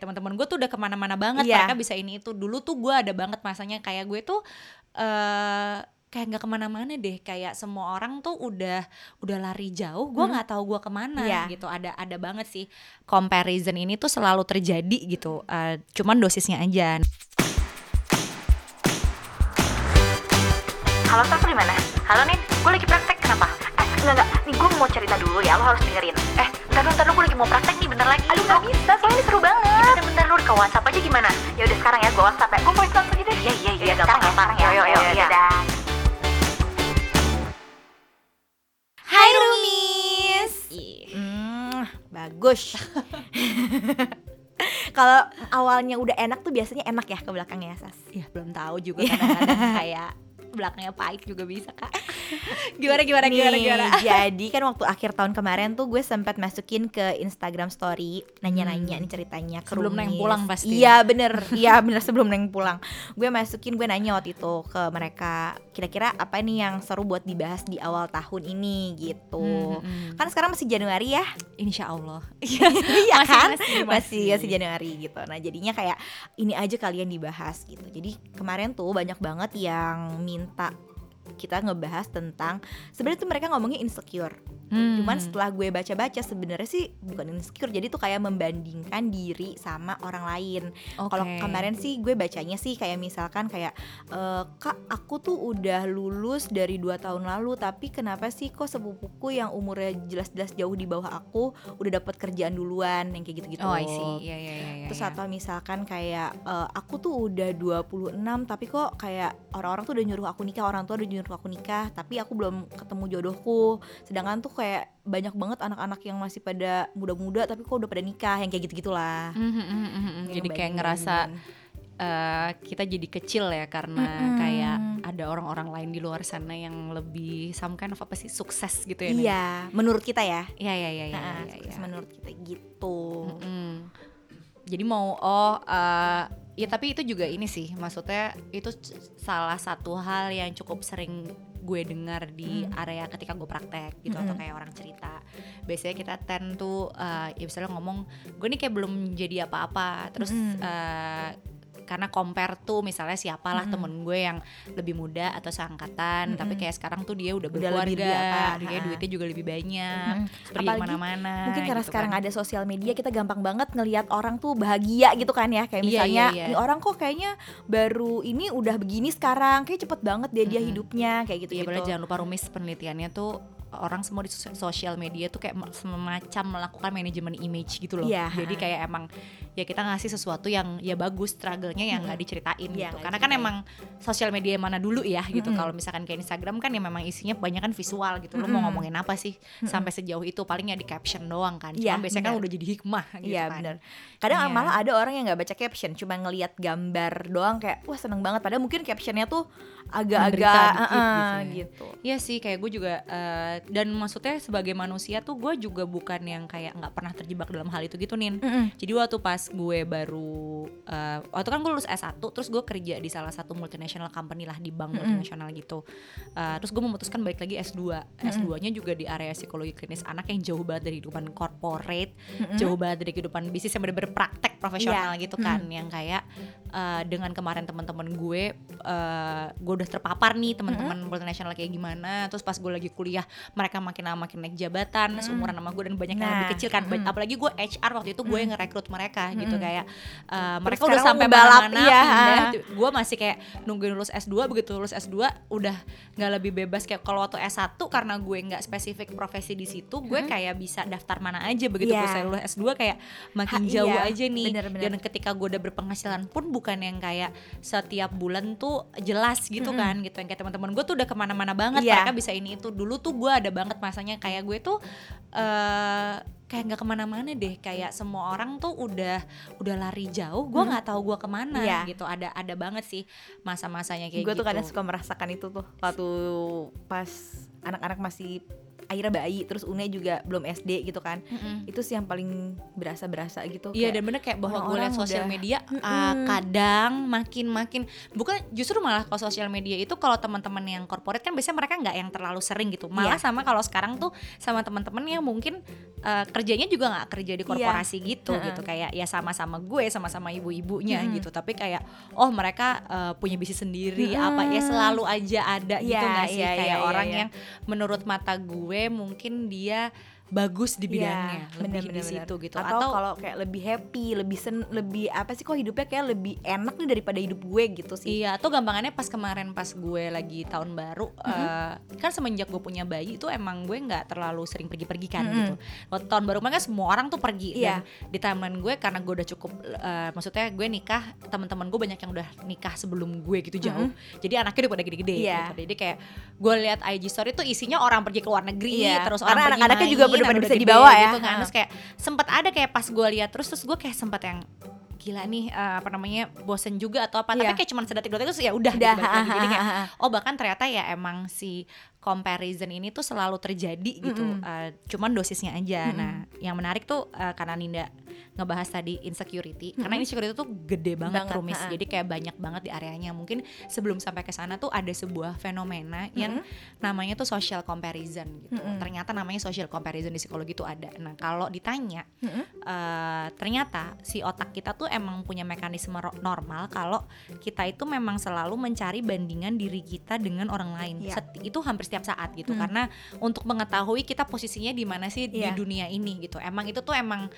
teman-teman gue tuh udah ke mana-mana banget Iya. mereka bisa ini itu dulu tuh gue ada banget masanya kayak gue tuh eh kayak nggak ke mana-mana deh kayak semua orang tuh udah udah lari jauh gue Hmm. nggak tahu gue ke mana Iya. gitu ada ada banget sih comparison ini tuh selalu terjadi gitu Eh, cuman dosisnya aja Halo Saf di mana? Halo Nin, gue lagi praktek kenapa? Enggak enggak, nih gue mau cerita dulu ya, lo harus dengerin. Eh, bentar dulu, bentar dulu, gue lagi mau praktek nih, bentar lagi. Aduh gak bisa, soalnya ini seru banget. Ya bentar, bentar. Lu ke WhatsApp aja gimana? Ya udah sekarang ya, gue WhatsApp ya. Gue mau langsung aja deh. Iya, iya, iya, gampang ya, sekarang ya. Yo, yo, yo, iya. dadah. Hai Rumis. Hmm, bagus. Kalau awalnya udah enak tuh biasanya enak ya ke belakangnya Sas. ya belum tahu juga kadang-kadang. Kayak belakangnya pahit juga bisa kak gimana gimana gimana Nih, gimana Jadi kan waktu akhir tahun kemarin tuh gue sempat masukin ke Instagram story nanya-nanya nih ceritanya ke Hmm. Sebelum Neng pulang pasti. Iya bener, iya bener sebelum Neng pulang. Gue masukin gue nanya waktu itu ke mereka kira-kira apa nih yang seru buat dibahas di awal tahun ini gitu. Hmm, hmm, hmm. Kan sekarang masih Januari ya, insya Allah iya kan? masih, Masih, masih. masih Januari gitu. Nah jadinya kayak ini aja kalian dibahas gitu. Jadi kemarin tuh banyak banget yang minta kita ngebahas tentang sebenarnya tuh mereka ngomongnya insecure. Hmm. Cuman setelah gue baca-baca sebenarnya sih bukan insecure, jadi tuh kayak membandingkan diri sama orang lain. Kalau Oke. kemarin sih gue bacanya sih kayak misalkan kayak e, kak aku tuh udah lulus dari dua tahun lalu, tapi kenapa sih kok sepupuku yang umurnya jelas-jelas jauh di bawah aku udah dapat kerjaan duluan yang kayak gitu-gitu. oh I see iya iya iya Terus iya. atau misalkan kayak e, aku tuh udah 26 tapi kok kayak orang-orang tuh udah nyuruh aku nikah, orang tua udah nyuruh aku nikah, tapi aku belum ketemu jodohku. Sedangkan tuh kayak banyak banget anak-anak yang masih pada muda-muda tapi kok udah pada nikah yang kayak gitu-gitulah. Mhm, mhm, mhm. Yang jadi kayak ngerasa eh, kita jadi kecil ya karena Mm-mm. kayak ada orang-orang lain di luar sana yang lebih some kind of apa sih sukses gitu ya? Iya, menurut kita ya. iya iya iya iya Nah, iya, sukses iya. menurut kita gitu. Mm-mm. jadi mau oh eh, ya tapi itu juga ini sih maksudnya itu salah satu hal yang cukup sering gue dengar di Mm. area ketika gue praktek gitu atau Mm-mm. kayak orang cerita biasanya kita tend tuh eh, ya misalnya ngomong gue nih kayak belum jadi apa-apa terus Mm-mm. eh, karena compare tuh misalnya siapalah Mm-mm. temen gue yang lebih muda atau seangkatan tapi Mm-mm. kayak sekarang tuh dia udah berkeluarga dia duitnya juga lebih banyak Mm-mm. pergi Apalagi ke mana-mana Mungkin karena gitu sekarang kan. ada sosial media kita gampang banget ngelihat orang tuh bahagia gitu kan ya kayak Iya, misalnya iya, iya. "Nih orang kok kayaknya baru ini udah begini sekarang kayak cepet banget dia dia Mm-mm. hidupnya kayak gitu padahal jangan lupa rumis penelitiannya tuh orang semua di sos- sosial media tuh kayak ma- semacam melakukan manajemen image gitu loh. Iya. Jadi kayak emang ya kita ngasih sesuatu yang ya bagus struggle-nya yang nggak diceritain Iya, gitu. Karena kan emang sosial media mana dulu ya gitu. Mm-mm. Kalau misalkan kayak Instagram kan ya memang isinya banyak kan visual gitu. Lu mau Mm-mm. ngomongin apa sih sampai sejauh itu palingnya di caption doang kan. Iya, Cuma biasanya kan benar. udah jadi hikmah gitu Iya kan. bener Kadang Iya. malah ada orang yang nggak baca caption, cuma ngelihat gambar doang kayak wah seneng banget. Padahal mungkin captionnya tuh agak-agak gitu. Iya sih kayak gue juga eh, dan maksudnya sebagai manusia tuh gue juga bukan yang kayak nggak pernah terjebak dalam hal itu gitu nin. Mm-mm. Jadi waktu pas gue baru eh, waktu kan gue lulus S1 terus gue kerja di salah satu multinational company lah di bank Mm-mm. multinasional gitu. Eh, terus gue memutuskan balik lagi S2. S2-nya juga di area psikologi klinis anak yang jauh banget dari kehidupan corporate, Mm-mm. jauh banget dari kehidupan bisnis yang bener-bener praktek profesional Iya. gitu kan yang kayak eh, dengan kemarin teman-teman gue eh, gue udah terpapar nih teman-teman multinasional kayak gimana terus pas gue lagi kuliah mereka makin lama makin naik jabatan seumuran sama gue dan banyak yang Nah, lebih kecil kan mm. apalagi gue HR waktu itu gue yang ngerekrut mereka gitu Mm. kayak eh, mereka udah sampai balap, mana-mana iya. pindah gue masih kayak nungguin lulus S2 begitu lulus S2 udah nggak lebih bebas kayak kalau waktu S1 karena gue nggak spesifik profesi di situ gue kayak bisa daftar mana aja begitu Iya. gue saya lulus S2 kayak makin Ha, jauh iya, aja nih bener-bener. dan ketika gue udah berpenghasilan pun bukan yang kayak setiap bulan tuh jelas gitu Mm-mm. kan gitu yang kayak teman-teman gue tuh udah ke mana-mana banget Iya. mereka bisa ini itu dulu tuh gue ada banget masanya kayak gue tuh eh kayak nggak ke mana-mana deh kayak semua orang tuh udah udah lari jauh gue Mm. nggak tahu gue ke mana Iya. gitu ada ada banget sih masa-masanya kayak gue gitu tuh kadang suka merasakan itu tuh waktu pas anak-anak masih Aira bayi terus Une juga belum SD gitu kan Mm-mm. itu sih yang paling berasa berasa gitu Iya dan bener kayak bahwa gue liat sosial udah- media uh, kadang makin makin bukan justru malah kalau sosial media itu kalau teman-teman yang corporate kan biasanya mereka nggak yang terlalu sering gitu malah Iya. sama kalau sekarang tuh sama teman-teman yang mungkin uh, kerjanya juga nggak kerja di korporasi gitu Iya. gitu kayak ya sama-sama gue sama-sama ibu-ibunya Mm-mm. gitu tapi kayak oh mereka uh, punya bisnis sendiri Mm-mm. apa ya selalu aja ada gitu Iya, nggak sih iya, kayak iya, iya, orang iya. yang menurut mata gue mungkin dia bagus di bidangnya Iya, lebih bener, di bener, situ gitu atau, kalau kayak lebih happy lebih sen lebih apa sih kok hidupnya kayak lebih enak nih daripada hidup gue gitu sih Iya, atau gampangannya pas kemarin pas gue lagi tahun baru, eh, kan semenjak gue punya bayi itu emang gue nggak terlalu sering pergi-pergi kan Mm-mm. gitu. Waktu tahun baru kemarin kan semua orang tuh pergi Iya. dan di timeline gue karena gue udah cukup, eh, maksudnya gue nikah, teman-teman gue banyak yang udah nikah sebelum gue gitu jauh. Jadi anaknya udah pada gede-gede. Iya. Gitu. Jadi kayak gue lihat IG story tuh isinya orang pergi ke luar negeri, Iya, terus orang anak-anaknya juga udah pada udah bisa gede dibawa ya. Gitu kan. Terus kayak sempet ada kayak pas gue lihat terus terus gue kayak sempet yang gila nih eh, apa namanya bosen juga atau apa Iya. tapi kayak cuman sedetik-detik terus ya udah gitu jadi kayak oh bahkan ternyata ya emang si comparison ini tuh selalu terjadi gitu Mm-mm. Eh, cuman dosisnya aja Mm-mm. nah yang menarik tuh eh, karena Ninda ngebahas tadi insecurity karena Mm-mm. insecurity tuh gede banget, Banget, rumis ha-ha. jadi kayak banyak banget di areanya mungkin sebelum sampai ke sana tuh ada sebuah fenomena yang namanya tuh social comparison gitu Mm-mm. ternyata namanya social comparison di psikologi tuh ada nah kalau ditanya Mm-mm. eh, ternyata si otak kita tuh emang punya mekanisme normal kalau kita itu memang selalu mencari bandingan diri kita dengan orang lain. Iya. Seti- itu hampir setiap saat gitu Hmm. karena untuk mengetahui kita posisinya di mana sih di Iya. dunia ini gitu. Emang itu tuh emang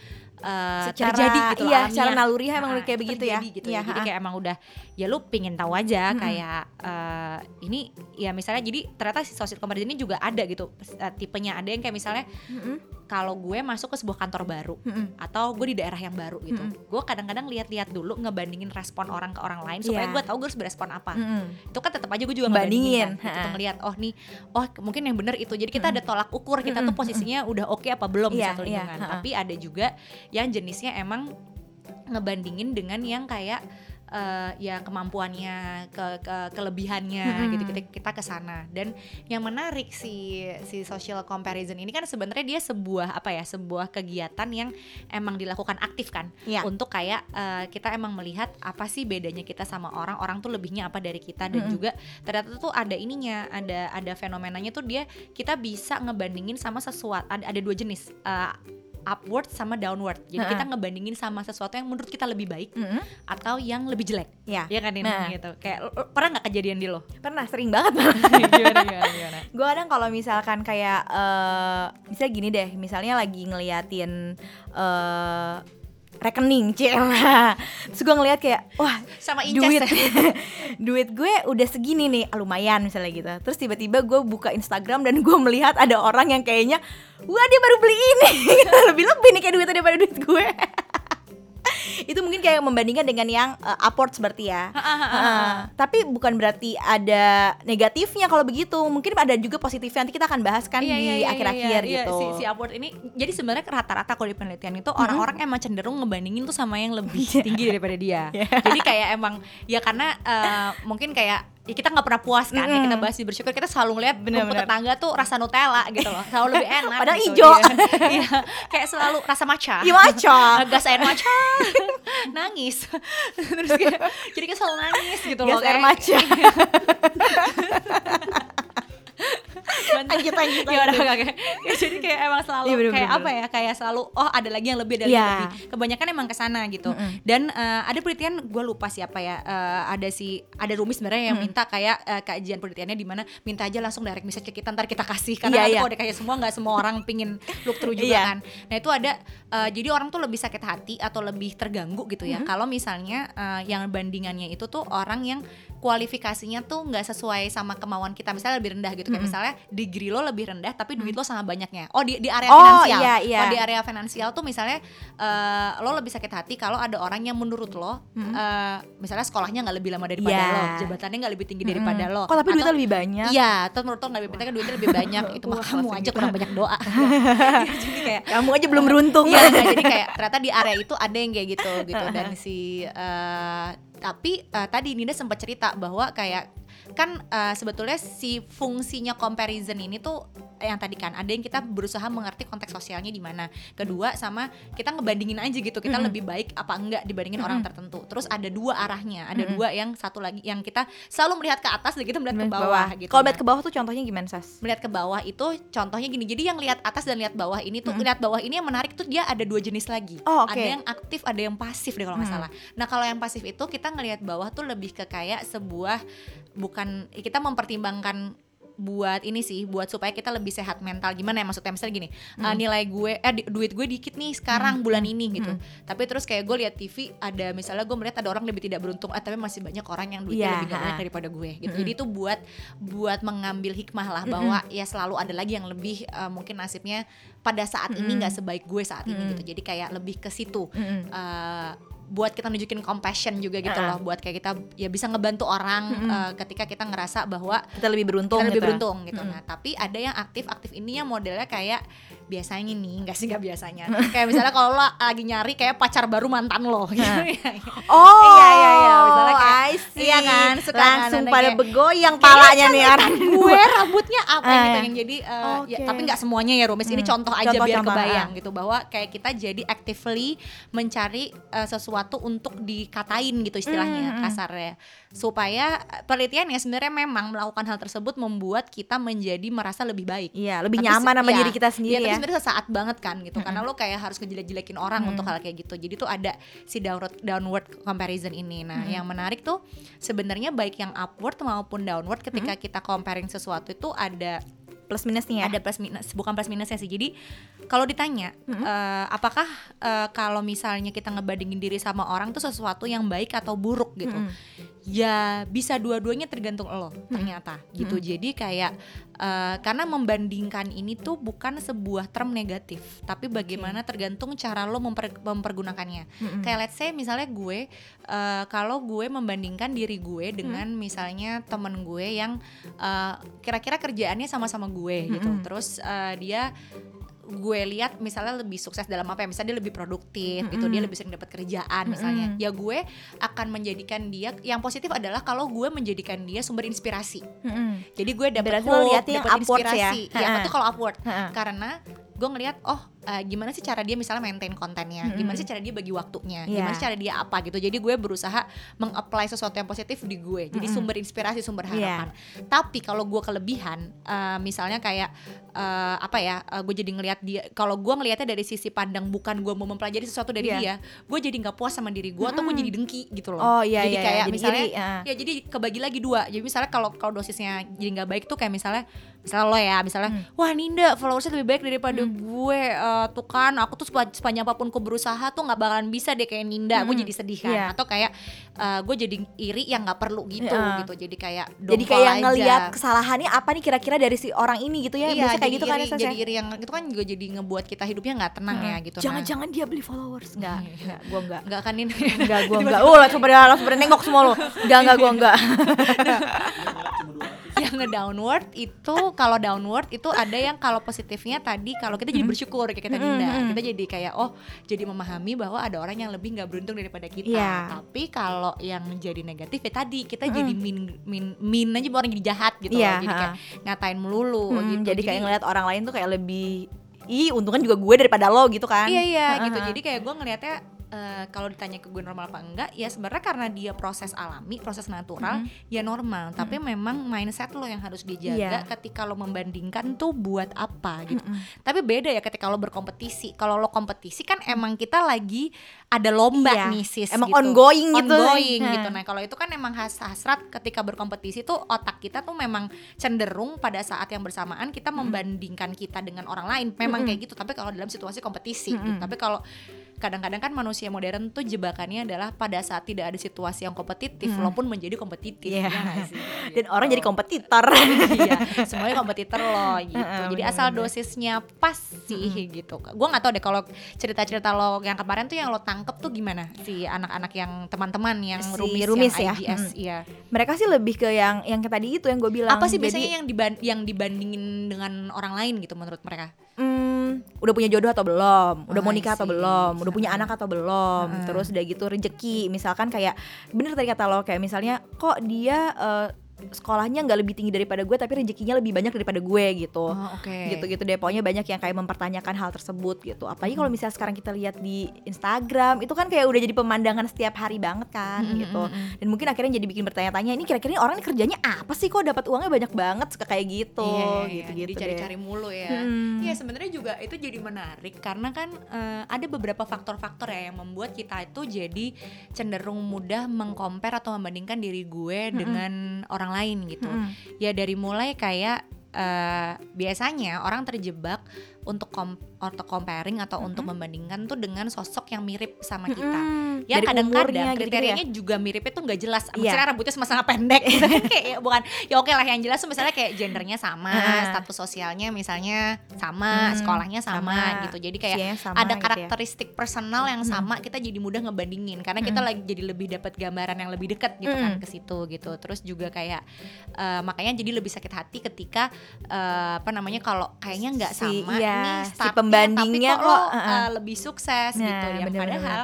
eh, Secara- terjadi gitu iya, alamiah. secara emang Nah, kayak itu begitu ya. gitu Iya, Jadi kayak emang udah ya lu pingin tahu aja Mm-mm. kayak eh, ini ya misalnya jadi ternyata si social comparison ini juga ada gitu Eh, tipenya ada yang kayak misalnya Mm-mm. kalau gue masuk ke sebuah kantor baru Mm-mm. atau gue di daerah yang baru gitu. Mm-mm. Gue kadang-kadang lihat-lihat dulu ngebandingin respon orang ke orang lain supaya Iya. gue tahu gue harus berespon apa. Mm-mm. Itu kan tetap aja gue juga Bandingin, ngebandingin kan, gitu, tuh ngelihat oh nih oh mungkin yang bener itu. Jadi kita ada tolak ukur kita tuh Mm-mm. posisinya udah oke apa belum di Iya, satu iya, lingkungan. ha-ha. Tapi ada juga yang jenisnya emang ngebandingin dengan yang kayak eh, ya kemampuannya, ke, ke kelebihannya Mm-mm. gitu kita kita ke sana. Dan yang menarik si si social comparison ini kan sebenarnya dia sebuah apa ya, sebuah kegiatan yang emang dilakukan aktif kan Iya. untuk kayak eh, kita emang melihat apa sih bedanya kita sama orang orang tuh lebihnya apa dari kita dan Mm-mm. juga ternyata tuh ada ininya ada ada fenomenanya tuh dia kita bisa ngebandingin sama sesuatu ada ada dua jenis eh, upward sama downward. Jadi Ha-ha. kita ngebandingin sama sesuatu yang menurut kita lebih baik Mm-mm. atau yang lebih jelek. Ya, ya kan ini Nah. gitu. Kayak pernah nggak kejadian di lo? Pernah sering banget gimana gimana gimana? Gue kadang kalau misalkan kayak eh bisa gini deh misalnya lagi ngeliatin eh rekening cila terus gue ngeliat kayak wah sama incest duit. ya? duit gue udah segini nih. Ah, lumayan misalnya gitu. Terus tiba-tiba gue buka Instagram dan gue melihat ada orang yang kayaknya wah dia baru beli ini. Lebih lebih nih kayak duitnya daripada duit gue itu mungkin kayak membandingkan dengan yang uh, upwards berarti ya. Heeh. tapi bukan berarti ada negatifnya kalau begitu. Mungkin ada juga positifnya. Nanti kita akan bahas kan Iya, iya, di iya, akhir-akhir iya, iya. gitu. si, si upward ini. Jadi sebenarnya rata-rata kalau di penelitian itu orang-orang emang cenderung ngebandingin tuh sama yang lebih tinggi daripada dia. Jadi kayak emang ya karena eh, mungkin kayak ya kita nggak pernah puas kan ya kita bahas di bersyukur kita selalu ngeliat Bener, rumput bener. tetangga tuh rasa Nutella gitu loh selalu lebih enak Padahal gitu. ijo. Iya. Iya. kayak selalu rasa matcha Iya matcha. gas air matcha nangis terus kayak jadi kayak selalu nangis gitu loh gas air kayak- matcha Bentar. Lanjut, lanjut, ya udah oke. Ya, jadi kayak emang selalu Iya, bener, kayak bener, apa ya? Kayak selalu oh ada lagi yang lebih ada yang Iya. lebih. Kebanyakan emang ke sana gitu. Dan eh, ada penelitian gue lupa siapa ya eh, ada si ada Rumi sebenarnya yang minta kayak eh, kajian penelitiannya di mana minta aja langsung direct message ke kita ntar kita kasih. Karena nanti iya. kalau dikasih semua nggak semua orang pingin look through juga Iya. kan. Nah itu ada eh, jadi orang tuh lebih sakit hati atau lebih terganggu gitu ya. Kalau misalnya eh, yang bandingannya itu tuh orang yang kualifikasinya tuh nggak sesuai sama kemauan kita. Misalnya lebih rendah gitu kayak misalnya degree lo lebih rendah tapi duit lo sama banyaknya. Oh di di area Oh, finansial. iya, iya. Oh, di area finansial tuh misalnya eh, lo lebih sakit hati kalau ada orang yang menurut lo eh, misalnya sekolahnya nggak lebih lama daripada Iya. lo jabatannya nggak lebih tinggi daripada lo kok tapi Atau- duitnya lebih banyak? Iya, terus menurut lo nggak lebih penting kan duitnya lebih banyak itu mah kamu aja gitu. kurang banyak doa. jadi kayak kamu aja belum beruntung. Iya, nah, jadi kayak ternyata di area itu ada yang kayak gitu gitu. Dan si eh, tapi eh, tadi Nina sempat cerita bahwa kayak kan uh, sebetulnya si fungsinya comparison ini tuh yang tadi kan ada yang kita berusaha mengerti konteks sosialnya di mana kedua sama kita ngebandingin aja gitu kita Mm-mm. lebih baik apa enggak dibandingin Mm-mm. orang tertentu terus ada dua arahnya ada Mm-mm. dua yang satu lagi yang kita selalu melihat ke atas dan kita melihat ke bawah gitu Kalau Nah, lihat ke bawah tuh contohnya gimana Sas? melihat ke bawah itu contohnya gini jadi yang lihat atas dan lihat bawah ini tuh Mm-mm. lihat bawah ini yang menarik tuh dia ada dua jenis lagi Oh, oke. ada yang aktif ada yang pasif deh kalau nggak Mm. salah nah kalau yang pasif itu kita ngelihat bawah tuh lebih ke kayak sebuah bukan kita mempertimbangkan buat ini sih buat supaya kita lebih sehat mental gimana ya maksudnya misalnya gini uh, nilai gue eh di- duit gue dikit nih sekarang Mm. bulan ini gitu Mm. tapi terus kayak gue lihat TV ada misalnya gue melihat ada orang lebih tidak beruntung ah tapi masih banyak orang yang duitnya Iya, lebih banyak daripada gue gitu Mm-mm. jadi itu buat buat mengambil hikmah lah bahwa ya selalu ada lagi yang lebih uh, mungkin nasibnya pada saat ini Mm-mm. nggak sebaik gue saat ini Mm-mm. gitu jadi kayak lebih ke situ Mm-mm. uh, buat kita nunjukin compassion juga gitu Ah. loh buat kayak kita ya bisa ngebantu orang Mm-mm. uh, ketika kita ngerasa bahwa Kita lebih beruntung kita lebih gitu. beruntung gitu Mm-mm. nah tapi ada yang aktif aktif ini yang modelnya kayak biasanya nih nggak sih nggak biasanya kayak misalnya kalau lo lagi nyari kayak pacar baru mantan lo gitu Nah. ya. Oh, Iya, iya, iya. Misalnya kayak- I see. iya kan, suka kan, langsung ada pada kayak- begoyang palanya nih orang. gue rambutnya apa Ah, gitu ya. yang jadi uh, ya, Oke. tapi nggak semuanya ya Rumis ini Hmm. contoh aja Contoh, biar kebayang ah. gitu bahwa kayak kita jadi actively mencari uh, sesuatu untuk dikatain gitu istilahnya Hmm, hmm, hmm. kasarnya supaya uh, penelitiannya sebenarnya memang melakukan hal tersebut membuat kita menjadi merasa lebih baik Iya, lebih Tapi nyaman sama iya. diri kita Iya, sendiri tapi ya. sebenarnya sesaat banget kan gitu karena lo kayak harus ngejelek-jelekin orang Mm. untuk hal kayak gitu jadi tuh ada si downward downward comparison ini nah Mm. yang menarik tuh sebenarnya baik yang upward maupun downward ketika kita comparing sesuatu itu ada Plus minusnya ya. ada plus minus bukan plus minusnya sih jadi kalau ditanya Mm-mm. eh, apakah eh, kalau misalnya kita ngebandingin diri sama orang tuh sesuatu yang baik atau buruk gitu Mm-mm. Ya bisa dua-duanya tergantung lo ternyata gitu. Jadi kayak eh, karena membandingkan ini tuh bukan sebuah term negatif tapi bagaimana tergantung cara lo memper- mempergunakannya. Mm-mm. kayak let's say misalnya gue eh, kalau gue membandingkan diri gue dengan misalnya temen gue yang eh, kira-kira kerjaannya sama-sama gue gitu. Mm-mm. terus eh, dia gue lihat misalnya lebih sukses dalam apa ya misalnya dia lebih produktif gitu Mm-mm. dia lebih sering dapat kerjaan misalnya Mm-mm. ya gue akan menjadikan dia yang positif adalah kalau gue menjadikan dia sumber inspirasi Mm-mm. jadi gue dapat hope, dapat ya? inspirasi ya Ha-ha. betul kalau upward Ha-ha. karena gue ngelihat oh eh, gimana sih cara dia misalnya maintain kontennya Mm-mm. gimana sih cara dia bagi waktunya Iya. gimana sih cara dia apa gitu jadi gue berusaha mengapply sesuatu yang positif di gue jadi Mm-mm. sumber inspirasi sumber Iya. harapan tapi kalau gue kelebihan eh, misalnya kayak eh, apa ya eh, gue jadi ngelihat dia kalau gue ngelihatnya dari sisi pandang bukan gue mau mempelajari sesuatu dari Iya. dia gue jadi nggak puas sama diri gue atau gue jadi dengki gitu loh Oh iya jadi iya. kayak jadi misalnya iri, ah. ya jadi kebagi lagi dua jadi misalnya kalau kalau dosisnya jadi nggak baik tuh kayak misalnya misalnya lo ya misalnya Hmm. wah Ninda followersnya lebih baik daripada gue eh, tuh kan aku tuh sepa- sepanjang apa pun ku berusaha tuh nggak bakalan bisa deh kayak Ninda gue Hmm. jadi sedih kan Iya. atau kayak eh, gue jadi iri yang nggak perlu gitu Iya. gitu jadi kayak Jadi kayak aja. ngelihat kesalahannya apa nih kira-kira dari si orang ini gitu ya. Iya, Biasa kayak gitu kan iri, ya Sas, jadi ya? iri yang itu kan juga jadi ngebuat kita hidupnya nggak tenang ya gitu nah. Jangan-jangan dia beli followers. Enggak, Iya. enggak, gua enggak. nggak kan ini Enggak, gua enggak. Oh, langsung pada langsung pada nengok semua lo. Enggak, enggak, gua enggak. yang nge-downward itu kalau downward itu ada yang kalau positifnya tadi kalau kita jadi bersyukur kayak kita Dinda mm. kita jadi kayak oh jadi memahami bahwa ada orang yang lebih nggak beruntung daripada kita Iya. tapi kalau yang jadi negatif ya tadi kita Mm. jadi min min min aja orang jadi jahat gitu Iya, loh jadi kayak ngatain melulu Hmm, gitu jadi kayak ngeliat orang lain tuh kayak lebih Ih, untungan juga gue daripada lo gitu kan. Iya iya Ha, gitu. ha, ha. Jadi kayak gue ngelihatnya eh, kalau ditanya ke gue normal apa enggak, ya sebenarnya karena dia proses alami, proses natural, ya normal. Tapi memang mindset lo yang harus dijaga Iya. ketika lo membandingkan tuh buat apa gitu. Mm-mm. Tapi beda ya ketika lo berkompetisi. Kalau lo kompetisi kan emang kita lagi ada lomba Iya. nih sis. Emang gitu. ongoing gitu. Ongoing gitu. Nah kalau itu kan emang has hasrat ketika berkompetisi tuh otak kita tuh memang cenderung pada saat yang bersamaan kita membandingkan kita dengan orang lain. Memang Mm-mm. kayak gitu. Tapi kalau dalam situasi kompetisi. gitu. Mm-mm. Tapi kalau kadang-kadang kan manusia modern tuh jebakannya adalah pada saat tidak ada situasi yang kompetitif, Mm. lo pun menjadi kompetitif. Iya. ya sih? Dan orang Gitu. jadi kompetitor. iya, semuanya kompetitor loh gitu. Heeh, Jadi bener-bener. asal dosisnya pas sih gitu. Gua nggak tahu deh kalau cerita-cerita lo yang kemarin tuh yang lo tangkep tuh gimana si anak-anak yang teman-teman yang Si rumis, rumis yang ya? IGS, Mm. iya. Mereka sih lebih ke yang yang tadi itu yang gue bilang. Apa sih Jadi, biasanya yang diban yang dibandingin dengan orang lain gitu menurut mereka? Udah punya jodoh atau belum? Udah Oh, mau I nikah atau belum? Udah punya Heeh. anak atau belum? Heeh. Terus udah gitu rezeki, misalkan kayak bener tadi kata lo kayak misalnya kok dia eh, sekolahnya nggak lebih tinggi daripada gue tapi rezekinya lebih banyak daripada gue gitu Oh, oke. gitu-gitu deh pokoknya banyak yang kayak mempertanyakan hal tersebut gitu apalagi kalau misalnya sekarang kita lihat di Instagram itu kan kayak udah jadi pemandangan setiap hari banget kan Mm, mm, gitu dan mungkin akhirnya jadi bikin bertanya-tanya ini kira-kira orang ini kerjanya apa sih kok dapat uangnya banyak banget suka kayak gitu Iya, iya, iya. gitu-gitu deh. dicari-cari mulu ya. Hmm. Iya sebenarnya juga itu jadi menarik karena kan eh, ada beberapa faktor-faktor ya yang membuat kita itu jadi cenderung mudah mengcompare atau membandingkan diri gue dengan orang lain gitu. Mm-mm. Ya dari mulai kayak eh, biasanya orang terjebak untuk kom untuk comparing atau untuk membandingkan tuh dengan sosok yang mirip sama kita. Mm-mm. Ya Dari kadang-kadang umurnya gitu-gitu kriterianya juga miripnya tuh nggak jelas. Iya. Misalnya rambutnya sama-sama pendek, gitu kan kayak ya bukan ya oke lah yang jelas tuh misalnya kayak gendernya sama, Heeh. status sosialnya misalnya sama, Hmm, sekolahnya sama, sama, gitu. Jadi kayak sama ada gitu ya. karakteristik personal yang sama, kita jadi mudah ngebandingin karena kita lagi jadi lebih dapat gambaran yang lebih dekat gitu kan Mm. ke situ gitu. Terus juga kayak eh, makanya jadi lebih sakit hati ketika eh, apa namanya kalau kayaknya nggak Si- sama iya, nih si pembandingnya tapi kok, lo, kok, heeh. eh, lebih sukses Nah, gitu ya. bener-bener. Padahal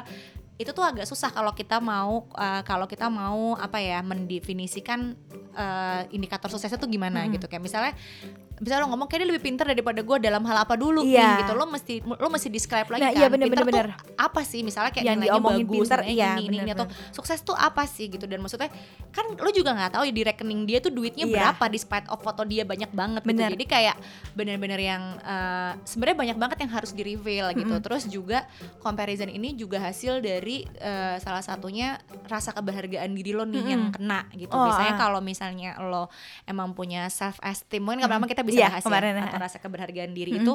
itu tuh agak susah kalau kita mau eh, kalau kita mau apa ya mendefinisikan eh, indikator suksesnya tuh gimana Mm. gitu kayak misalnya misalnya lo ngomong kayak dia lebih pintar daripada gue dalam hal apa dulu. Iya. nih gitu. Lo mesti lo mesti describe lagi Nah, kan. iya, bener, pintar bener, tuh apa sih? Misalnya kayak Yang nilainya diomongin bagus pintar, iya, ini ini, ini bener, atau sukses tuh apa sih gitu? Dan maksudnya kan lo juga nggak tahu ya di rekening dia tuh duitnya Iya. berapa despite of foto dia banyak banget gitu. Bener. jadi kayak bener-bener yang eh, sebenarnya banyak banget yang harus di reveal gitu terus juga comparison ini juga hasil dari eh, salah satunya rasa kebahagiaan diri lo nih yang kena gitu. Oh, biasanya ah. kalau misalnya lo emang punya self esteem mungkin kapan kita bisa Iya, bahas kemarin, ya atau rasa keberhargaan diri itu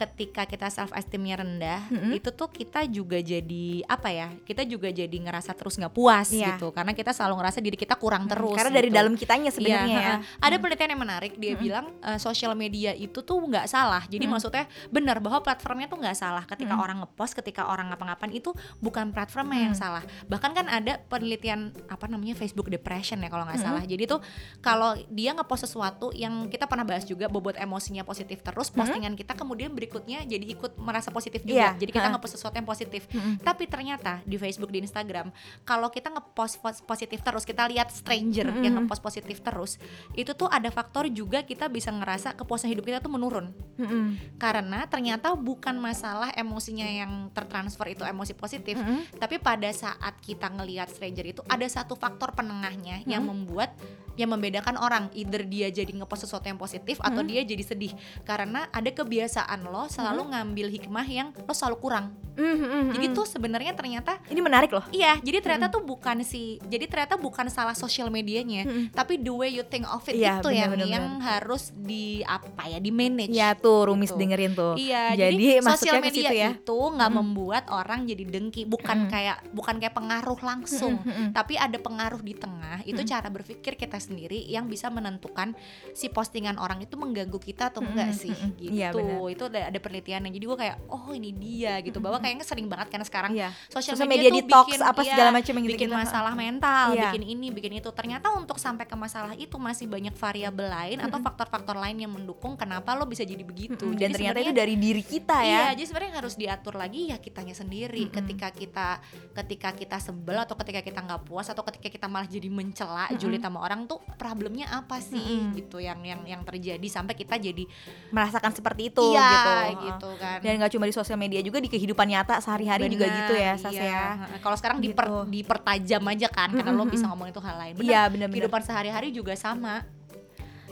ketika kita self esteemnya rendah itu tuh kita juga jadi apa ya kita juga jadi ngerasa terus nggak puas Iya. gitu karena kita selalu ngerasa diri kita kurang terus karena dari gitu. dalam kitanya sebenarnya Iya, ya. Ada penelitian yang menarik dia bilang eh, sosial media itu tuh nggak salah. Jadi maksudnya benar bahwa platformnya tuh nggak salah. Ketika orang ngepost, ketika orang ngapa-ngapain itu bukan platformnya yang salah. Bahkan kan ada penelitian apa namanya Facebook depression ya kalau nggak salah. Jadi tuh kalau dia ngepost sesuatu yang kita pernah bahas juga bobot emosinya positif terus, postingan kita kemudian berikutnya jadi ikut merasa positif juga. Iya, Jadi kita ha. ngepost sesuatu yang positif. Tapi ternyata di Facebook di Instagram kalau kita ngepost pos- positif terus, kita lihat stranger yang ngepost positif terus, itu tuh ada faktor juga kita bisa ngerasa kepuasan hidup kita tuh menurun. Mm-mm. Karena ternyata bukan masalah emosinya yang tertransfer itu emosi positif, tapi pada saat kita ngelihat stranger itu ada satu faktor penengahnya yang membuat yang membedakan orang either dia jadi ngepost sesuatu yang positif atau dia jadi sedih karena ada kebiasaan lo selalu ngambil hikmah yang lo selalu kurang. Mm-mm. Jadi tuh sebenarnya ternyata ini menarik loh Iya, jadi ternyata tuh bukan si, jadi ternyata bukan salah sosial medianya, tapi the way you think of it Iya, itu yang benar-benar. yang harus di apa ya, di manage. ya tuh Rumis Gitu. dengerin tuh Iya, jadi, jadi, sosial media ya itu nggak membuat orang jadi dengki, bukan kayak bukan kayak pengaruh langsung, tapi ada pengaruh di tengah. Itu cara berpikir kita sendiri yang bisa menentukan si postingan orang itu mengganggu kita atau enggak sih, gitu. Iya, benar. itu ada, ada penelitian yang jadi gue kayak oh ini dia gitu, bahwa kayaknya sering banget karena sekarang Iya. sosial media, media detox, bikin, apa iya, segala macam yang bikin gitu-gitu. masalah mental, Iya. bikin ini, bikin itu. Ternyata untuk sampai ke masalah itu masih banyak variabel lain atau faktor-faktor lain yang mendukung kenapa lo bisa jadi begitu. Dan ternyata itu dari diri kita ya Iya, jadi sebenarnya harus diatur lagi ya kitanya sendiri. Ketika kita ketika kita sebel atau ketika kita nggak puas atau ketika kita malah jadi mencela, julid sama orang tuh problemnya apa sih gitu yang yang yang terjadi sampai kita jadi merasakan seperti itu iya gitu gitu kan. dan nggak cuma di sosial media juga di kehidupan nyata sehari-hari juga gitu ya Sas iya. ya Kalau sekarang diper, Gitu. dipertajam aja kan karena lo bisa ngomongin itu hal lain. Benar, Iya, benar-benar. Kehidupan sehari-hari juga sama.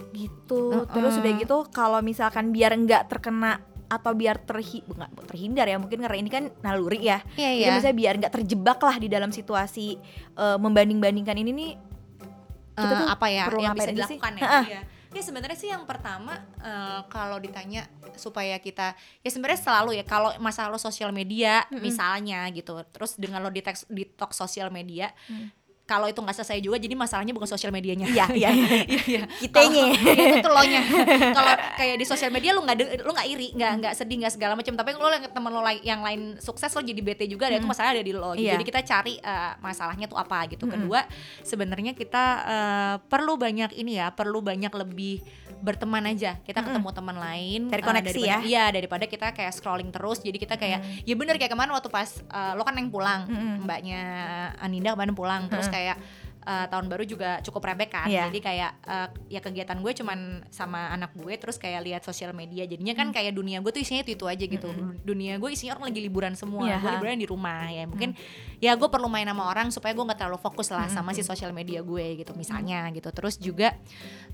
gitu terus udah gitu kalau misalkan biar nggak terkena atau biar terhi nggak terhindar ya mungkin karena ini kan naluri ya Iya, jadi misalnya biar nggak terjebak lah di dalam situasi eh, membanding-bandingkan ini nih kita Eh, tuh apa ya perlu yang bisa aja sih? dilakukan ya? Iya. Ya sebenarnya sih yang pertama eh, kalau ditanya supaya kita ya sebenarnya selalu ya kalau masalah lo sosial media misalnya gitu terus dengan lo detox detox sosial media kalau itu nggak selesai juga jadi masalahnya bukan sosial medianya. Iya, iya. iya iya. Kitanya. Kalau- iya, itu tuh lo nya kalau kayak di sosial media lo nggak lo nggak iri nggak nggak sedih nggak segala macam. Tapi lo yang temen lo yang lain sukses lo jadi bete juga ada itu masalah ada di lo. Gitu. Iya. jadi kita cari eh, masalahnya tuh apa gitu. Kedua sebenarnya kita eh, perlu banyak ini ya perlu banyak lebih berteman aja. Kita ketemu teman lain Cari eh, koneksi daripada- ya. iya daripada kita kayak scrolling terus. Jadi kita kayak ya bener kayak kemarin waktu pas eh, lo kan yang pulang mbaknya Aninda kemarin pulang. Terus kayak uh, tahun baru juga cukup rebek kan. Iya. jadi kayak uh, ya kegiatan gue cuman sama anak gue terus kayak lihat sosial media. Jadinya kan kayak dunia gue tuh isinya itu itu aja gitu. Dunia gue isinya orang lagi liburan semua. Iya, gue liburan di rumah ya. Mungkin ya gue perlu main sama orang supaya gue nggak terlalu fokus lah sama si sosial media gue gitu misalnya gitu. Terus juga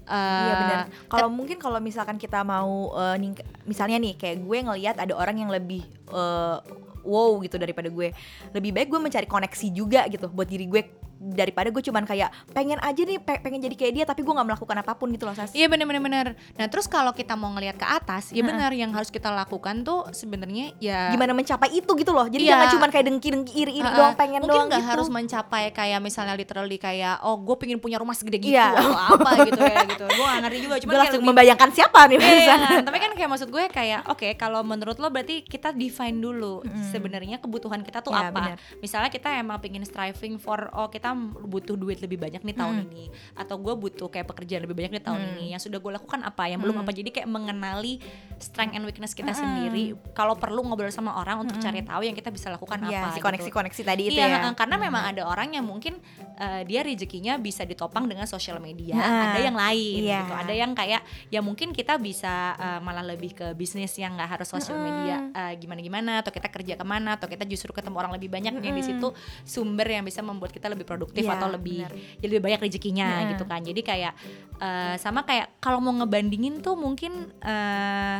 uh, Iya benar. Kalau mungkin kalau misalkan kita mau eh, ning- misalnya nih kayak gue ngelihat ada orang yang lebih eh, wow gitu daripada gue. Lebih baik gue mencari koneksi juga gitu buat diri gue daripada gue cuman kayak pengen aja nih pe- pengen jadi kayak dia tapi gue nggak melakukan apa pun gitu loh Sas. Iya bener bener bener. Nah terus kalau kita mau ngelihat ke atas, ya benar yang harus kita lakukan tuh sebenarnya ya Gimana mencapai itu gitu loh. Jadi Iya. jangan cuman kayak dengki-dengki iri-iri Heeh. doang pengen mungkin doang nggak gitu. harus mencapai kayak misalnya literally kayak oh gue pengen punya rumah segede gitu Iya. atau apa gitu ya gitu. Gue gak ngerti juga. Kayak langsung lebih- membayangkan siapa nih Iya, tapi kan kayak maksud gue kayak oke kalau menurut lo berarti kita define dulu sebenarnya kebutuhan kita tuh Iya, apa. Misalnya kita emang pengen striving for oh kita butuh duit lebih banyak nih tahun Mm. ini atau gue butuh kayak pekerjaan lebih banyak nih tahun ini. Yang sudah gue lakukan apa, yang belum apa. Jadi kayak mengenali strength and weakness kita sendiri. Kalau perlu ngobrol sama orang untuk cari tahu yang kita bisa lakukan Iya, apa. si gitu. koneksi-koneksi tadi itu iya, ya. karena memang ada orang yang mungkin eh, dia rezekinya bisa ditopang dengan sosial media, Nah, ada yang lain iya. gitu, ada yang kayak ya mungkin kita bisa eh, malah lebih ke bisnis yang nggak harus sosial media eh, gimana-gimana, atau kita kerja ke mana, atau kita justru ketemu orang lebih banyak yang di situ sumber yang bisa membuat kita lebih produktif Iya, atau lebih ya lebih banyak rezekinya Heeh. gitu kan, jadi kayak eh, sama kayak kalau mau ngebandingin tuh mungkin eh,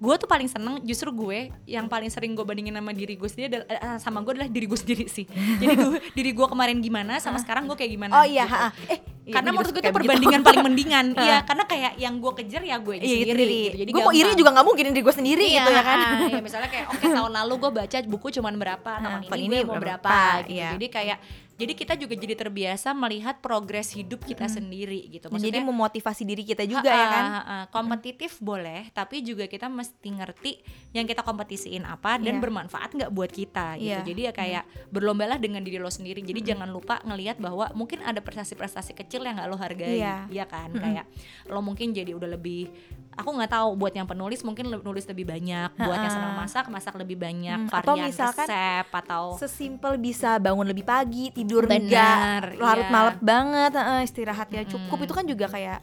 gue tuh paling seneng justru gue yang paling sering gue bandingin sama diri gue sendiri adalah, eh, sama gue adalah diri gue sendiri sih jadi gue diri gue kemarin gimana sama sekarang gue kayak gimana Oh iya, gitu. ha, ha. eh iya, karena menurut gue itu perbandingan paling mendingan iya karena kayak yang gue kejar ya gue Iya, sendiri, gitu. jadi gue mau iri juga nggak mungkin diri gue sendiri Iya, gitu ya kan. iya, misalnya kayak oke tahun lalu gue baca buku cuman berapa tahun Nah, ini, gue ini mau berapa, berapa, gitu. iya. jadi kayak jadi kita juga jadi terbiasa melihat progres hidup kita sendiri gitu. Jadi maksudnya memotivasi diri kita juga Ha-ha, ya kan. ha-ha. kompetitif boleh tapi juga kita mesti ngerti yang kita kompetisiin apa dan Iya. bermanfaat nggak buat kita gitu. Iya. jadi ya kayak berlombalah dengan diri lo sendiri. Jadi jangan lupa ngelihat bahwa mungkin ada prestasi-prestasi kecil yang nggak lo hargai. Iya. iya kan? Kayak lo mungkin jadi udah lebih aku nggak tahu buat yang penulis mungkin nulis lebih banyak buat yang senang masak masak lebih banyak. Hmm, atau varian misalkan resep atau Sesimpel bisa bangun lebih pagi, tidur Benar, enggak, larut iya. malam banget, heeh, istirahatnya cukup Mm-mm. itu kan juga kayak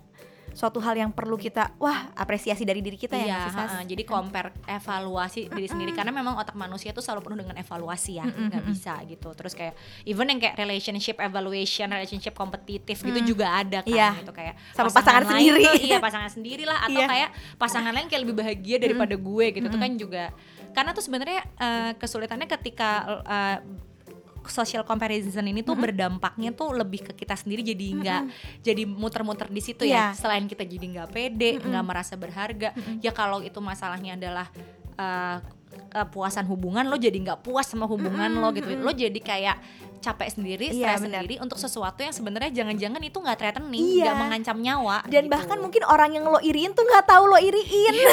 suatu hal yang perlu kita wah apresiasi dari diri kita ya iya, Sas? ha-ha. jadi compare evaluasi diri sendiri karena memang otak manusia tuh selalu penuh dengan evaluasi ya nggak bisa gitu terus kayak even yang kayak relationship evaluation relationship kompetitif gitu juga ada kan Iya. gitu kayak Sama pasangan lain sendiri. tuh, iya pasangan sendiri lah atau Iya. kayak pasangan lain kayak lebih bahagia daripada gue gitu tuh kan juga karena tuh sebenarnya eh, kesulitannya ketika eh, social comparison ini tuh berdampaknya tuh lebih ke kita sendiri jadi nggak jadi muter-muter di situ ya Iya. selain kita jadi nggak pede nggak merasa berharga ya kalau itu masalahnya adalah uh, kepuasan hubungan lo jadi nggak puas sama hubungan lo gitu lo jadi kayak capek sendiri Iya, stres benar. sendiri untuk sesuatu yang sebenarnya jangan-jangan itu nggak threatening Iya. nggak mengancam nyawa Dan gitu. bahkan mungkin orang yang lo iriin tuh nggak tahu lo iriin.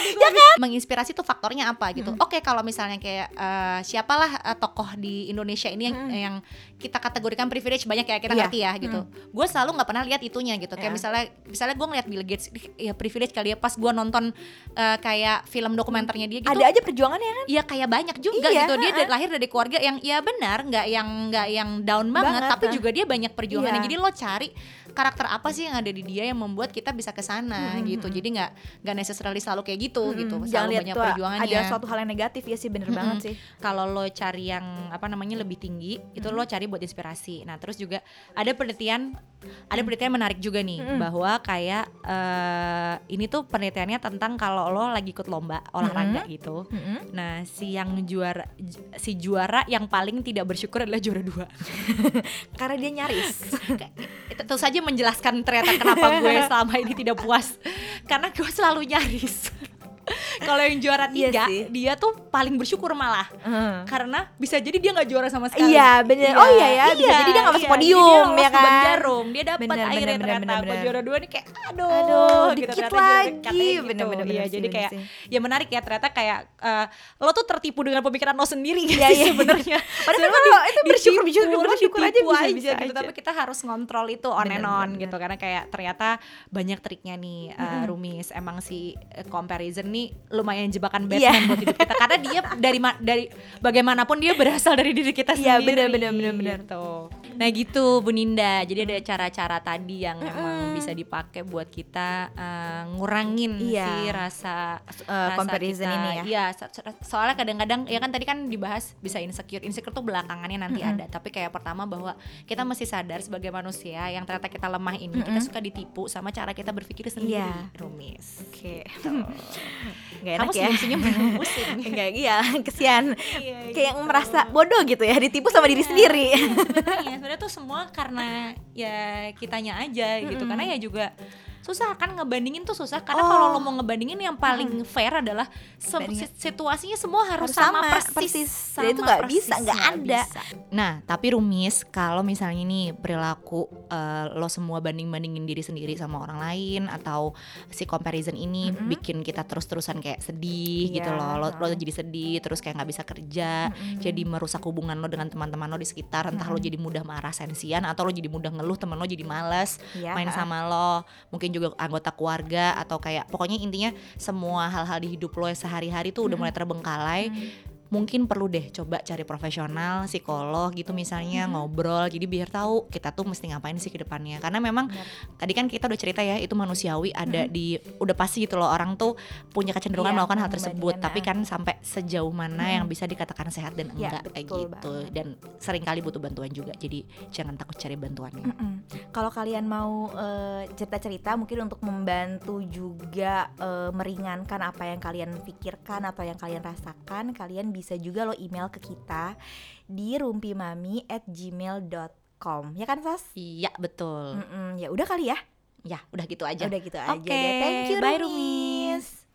ya kan? Menginspirasi tuh faktornya apa gitu. Oke kalau misalnya kayak eh, siapalah eh, tokoh di Indonesia ini yang, yang kita kategorikan privilege banyak ya kita Iya. ngerti ya gitu. Gue selalu nggak pernah lihat itunya gitu. Kayak Iya. misalnya misalnya gue ngeliat Bill Gates ya privilege kali ya pas gue nonton eh, kayak film dokumenternya dia gitu. Ada aja perjuangannya kan. Iya kayak banyak juga Iya, gitu. Dia dari- lahir dari keluarga yang ya benar nggak yang nggak yang down banget, Banget, tapi ha. juga dia banyak perjuangannya. Iya. jadi lo cari karakter apa sih yang ada di dia yang membuat kita bisa ke sana gitu. jadi nggak nggak necessarily selalu kayak gitu gitu. Mm-mm. selalu Jangan banyak perjuangannya ada suatu hal yang negatif ya sih bener banget sih. kalau lo cari yang apa namanya lebih tinggi itu lo cari buat inspirasi. Nah terus juga ada penelitian ada penelitian menarik juga nih bahwa kayak eh, ini tuh penelitiannya tentang kalau lo lagi ikut lomba olahraga gitu. Mm-mm. nah si yang juara si juara yang paling tidak bersyukur adalah juara dua. Karena dia nyaris. itu saja menjelaskan ternyata kenapa gue selama ini tidak puas. Karena gue selalu nyaris kalau yang juara Iya tiga sih. dia tuh paling bersyukur malah Heeh. karena bisa jadi dia nggak juara sama sekali. Iya, bener. Oh iya ya, bisa jadi dia nggak masuk iya, podium, dia ya kan? jarum. Dia dapat akhirnya bener, ternyata bener, bener. juara dua nih kayak aduh, Aduh, gitu, dikit juara- lagi. gitu. Bener, bener, Iya, bener sih, jadi bener kayak sih. ya menarik ya ternyata kayak eh, lo tuh tertipu dengan pemikiran lo sendiri Iya, gak sih iya. sebenarnya. Padahal kalau itu bersyukur bersyukur bersyukur aja bisa bisa gitu tapi kita harus ngontrol itu on and on gitu karena kayak ternyata banyak triknya nih uh, Rumis emang si uh, comparison nih lumayan jebakan Batman Iya. buat hidup kita karena dia dari dari bagaimanapun dia berasal dari diri kita Iya, sendiri bener, bener, bener, bener. gitu. nah gitu Bu Ninda jadi ada cara-cara tadi yang emang bisa dipakai buat kita uh, ngurangin Iya. si rasa Eh, rasa comparison kita- ini ya. Iya, so- so- soalnya kadang-kadang ya kan tadi kan dibahas bisa insecure. Insecure tuh belakangannya nanti ada, tapi kayak pertama bahwa kita mesti sadar sebagai manusia yang ternyata kita lemah ini, kita suka ditipu sama cara kita berpikir sendiri, Iya. Rumis. Oke. Gak Kamu enak ya. senyum-senyum pusing. Enggak iya, kesian. Iya, Kayak gitu. merasa bodoh gitu ya, ditipu sama diri Iya, sendiri. sebenarnya sebenarnya tuh semua karena ya kitanya aja gitu karena ya juga susah kan ngebandingin tuh susah karena Oh. kalau lo mau ngebandingin yang paling fair adalah se- situasinya semua harus, Harus sama, sama, persis, persis. sama Dan itu nggak bisa, nggak ada. bisa. Nah tapi rumis kalau misalnya nih perilaku eh, lo semua banding bandingin diri sendiri sama orang lain atau si comparison ini Mm-mm. bikin kita terus terusan kayak sedih gitu Iya, loh lo, lo ha. jadi sedih terus kayak nggak bisa kerja jadi merusak hubungan lo dengan teman-teman lo di sekitar entah lo jadi mudah marah sensian atau lo jadi mudah ngeluh temen lo jadi males Iya, main sama lo mungkin juga anggota keluarga atau kayak pokoknya intinya semua hal-hal di hidup lo sehari-hari tuh udah mulai terbengkalai mungkin perlu deh coba cari profesional psikolog gitu misalnya ngobrol. Jadi biar tahu kita tuh mesti ngapain sih ke depannya. Karena memang tadi kan kita udah cerita ya itu manusiawi ada di udah pasti gitu loh. Orang tuh punya kecenderungan Iya, melakukan hal tersebut. Tapi kan sampai sejauh mana yang bisa dikatakan sehat dan Iya, enggak kayak betul gitu. banget. dan sering kali butuh bantuan juga. Jadi jangan takut cari bantuannya. Mm-mm. Kalau kalian mau eh, cerita-cerita mungkin untuk membantu juga eh, meringankan apa yang kalian pikirkan atau yang kalian rasakan, kalian bisa juga lo email ke kita di rumpimami at gmail.com ya kan Sas? iya betul Mm-mm, ya udah kali ya, ya udah gitu aja udah gitu aja Oke, deh. Thank you bye, Rumis.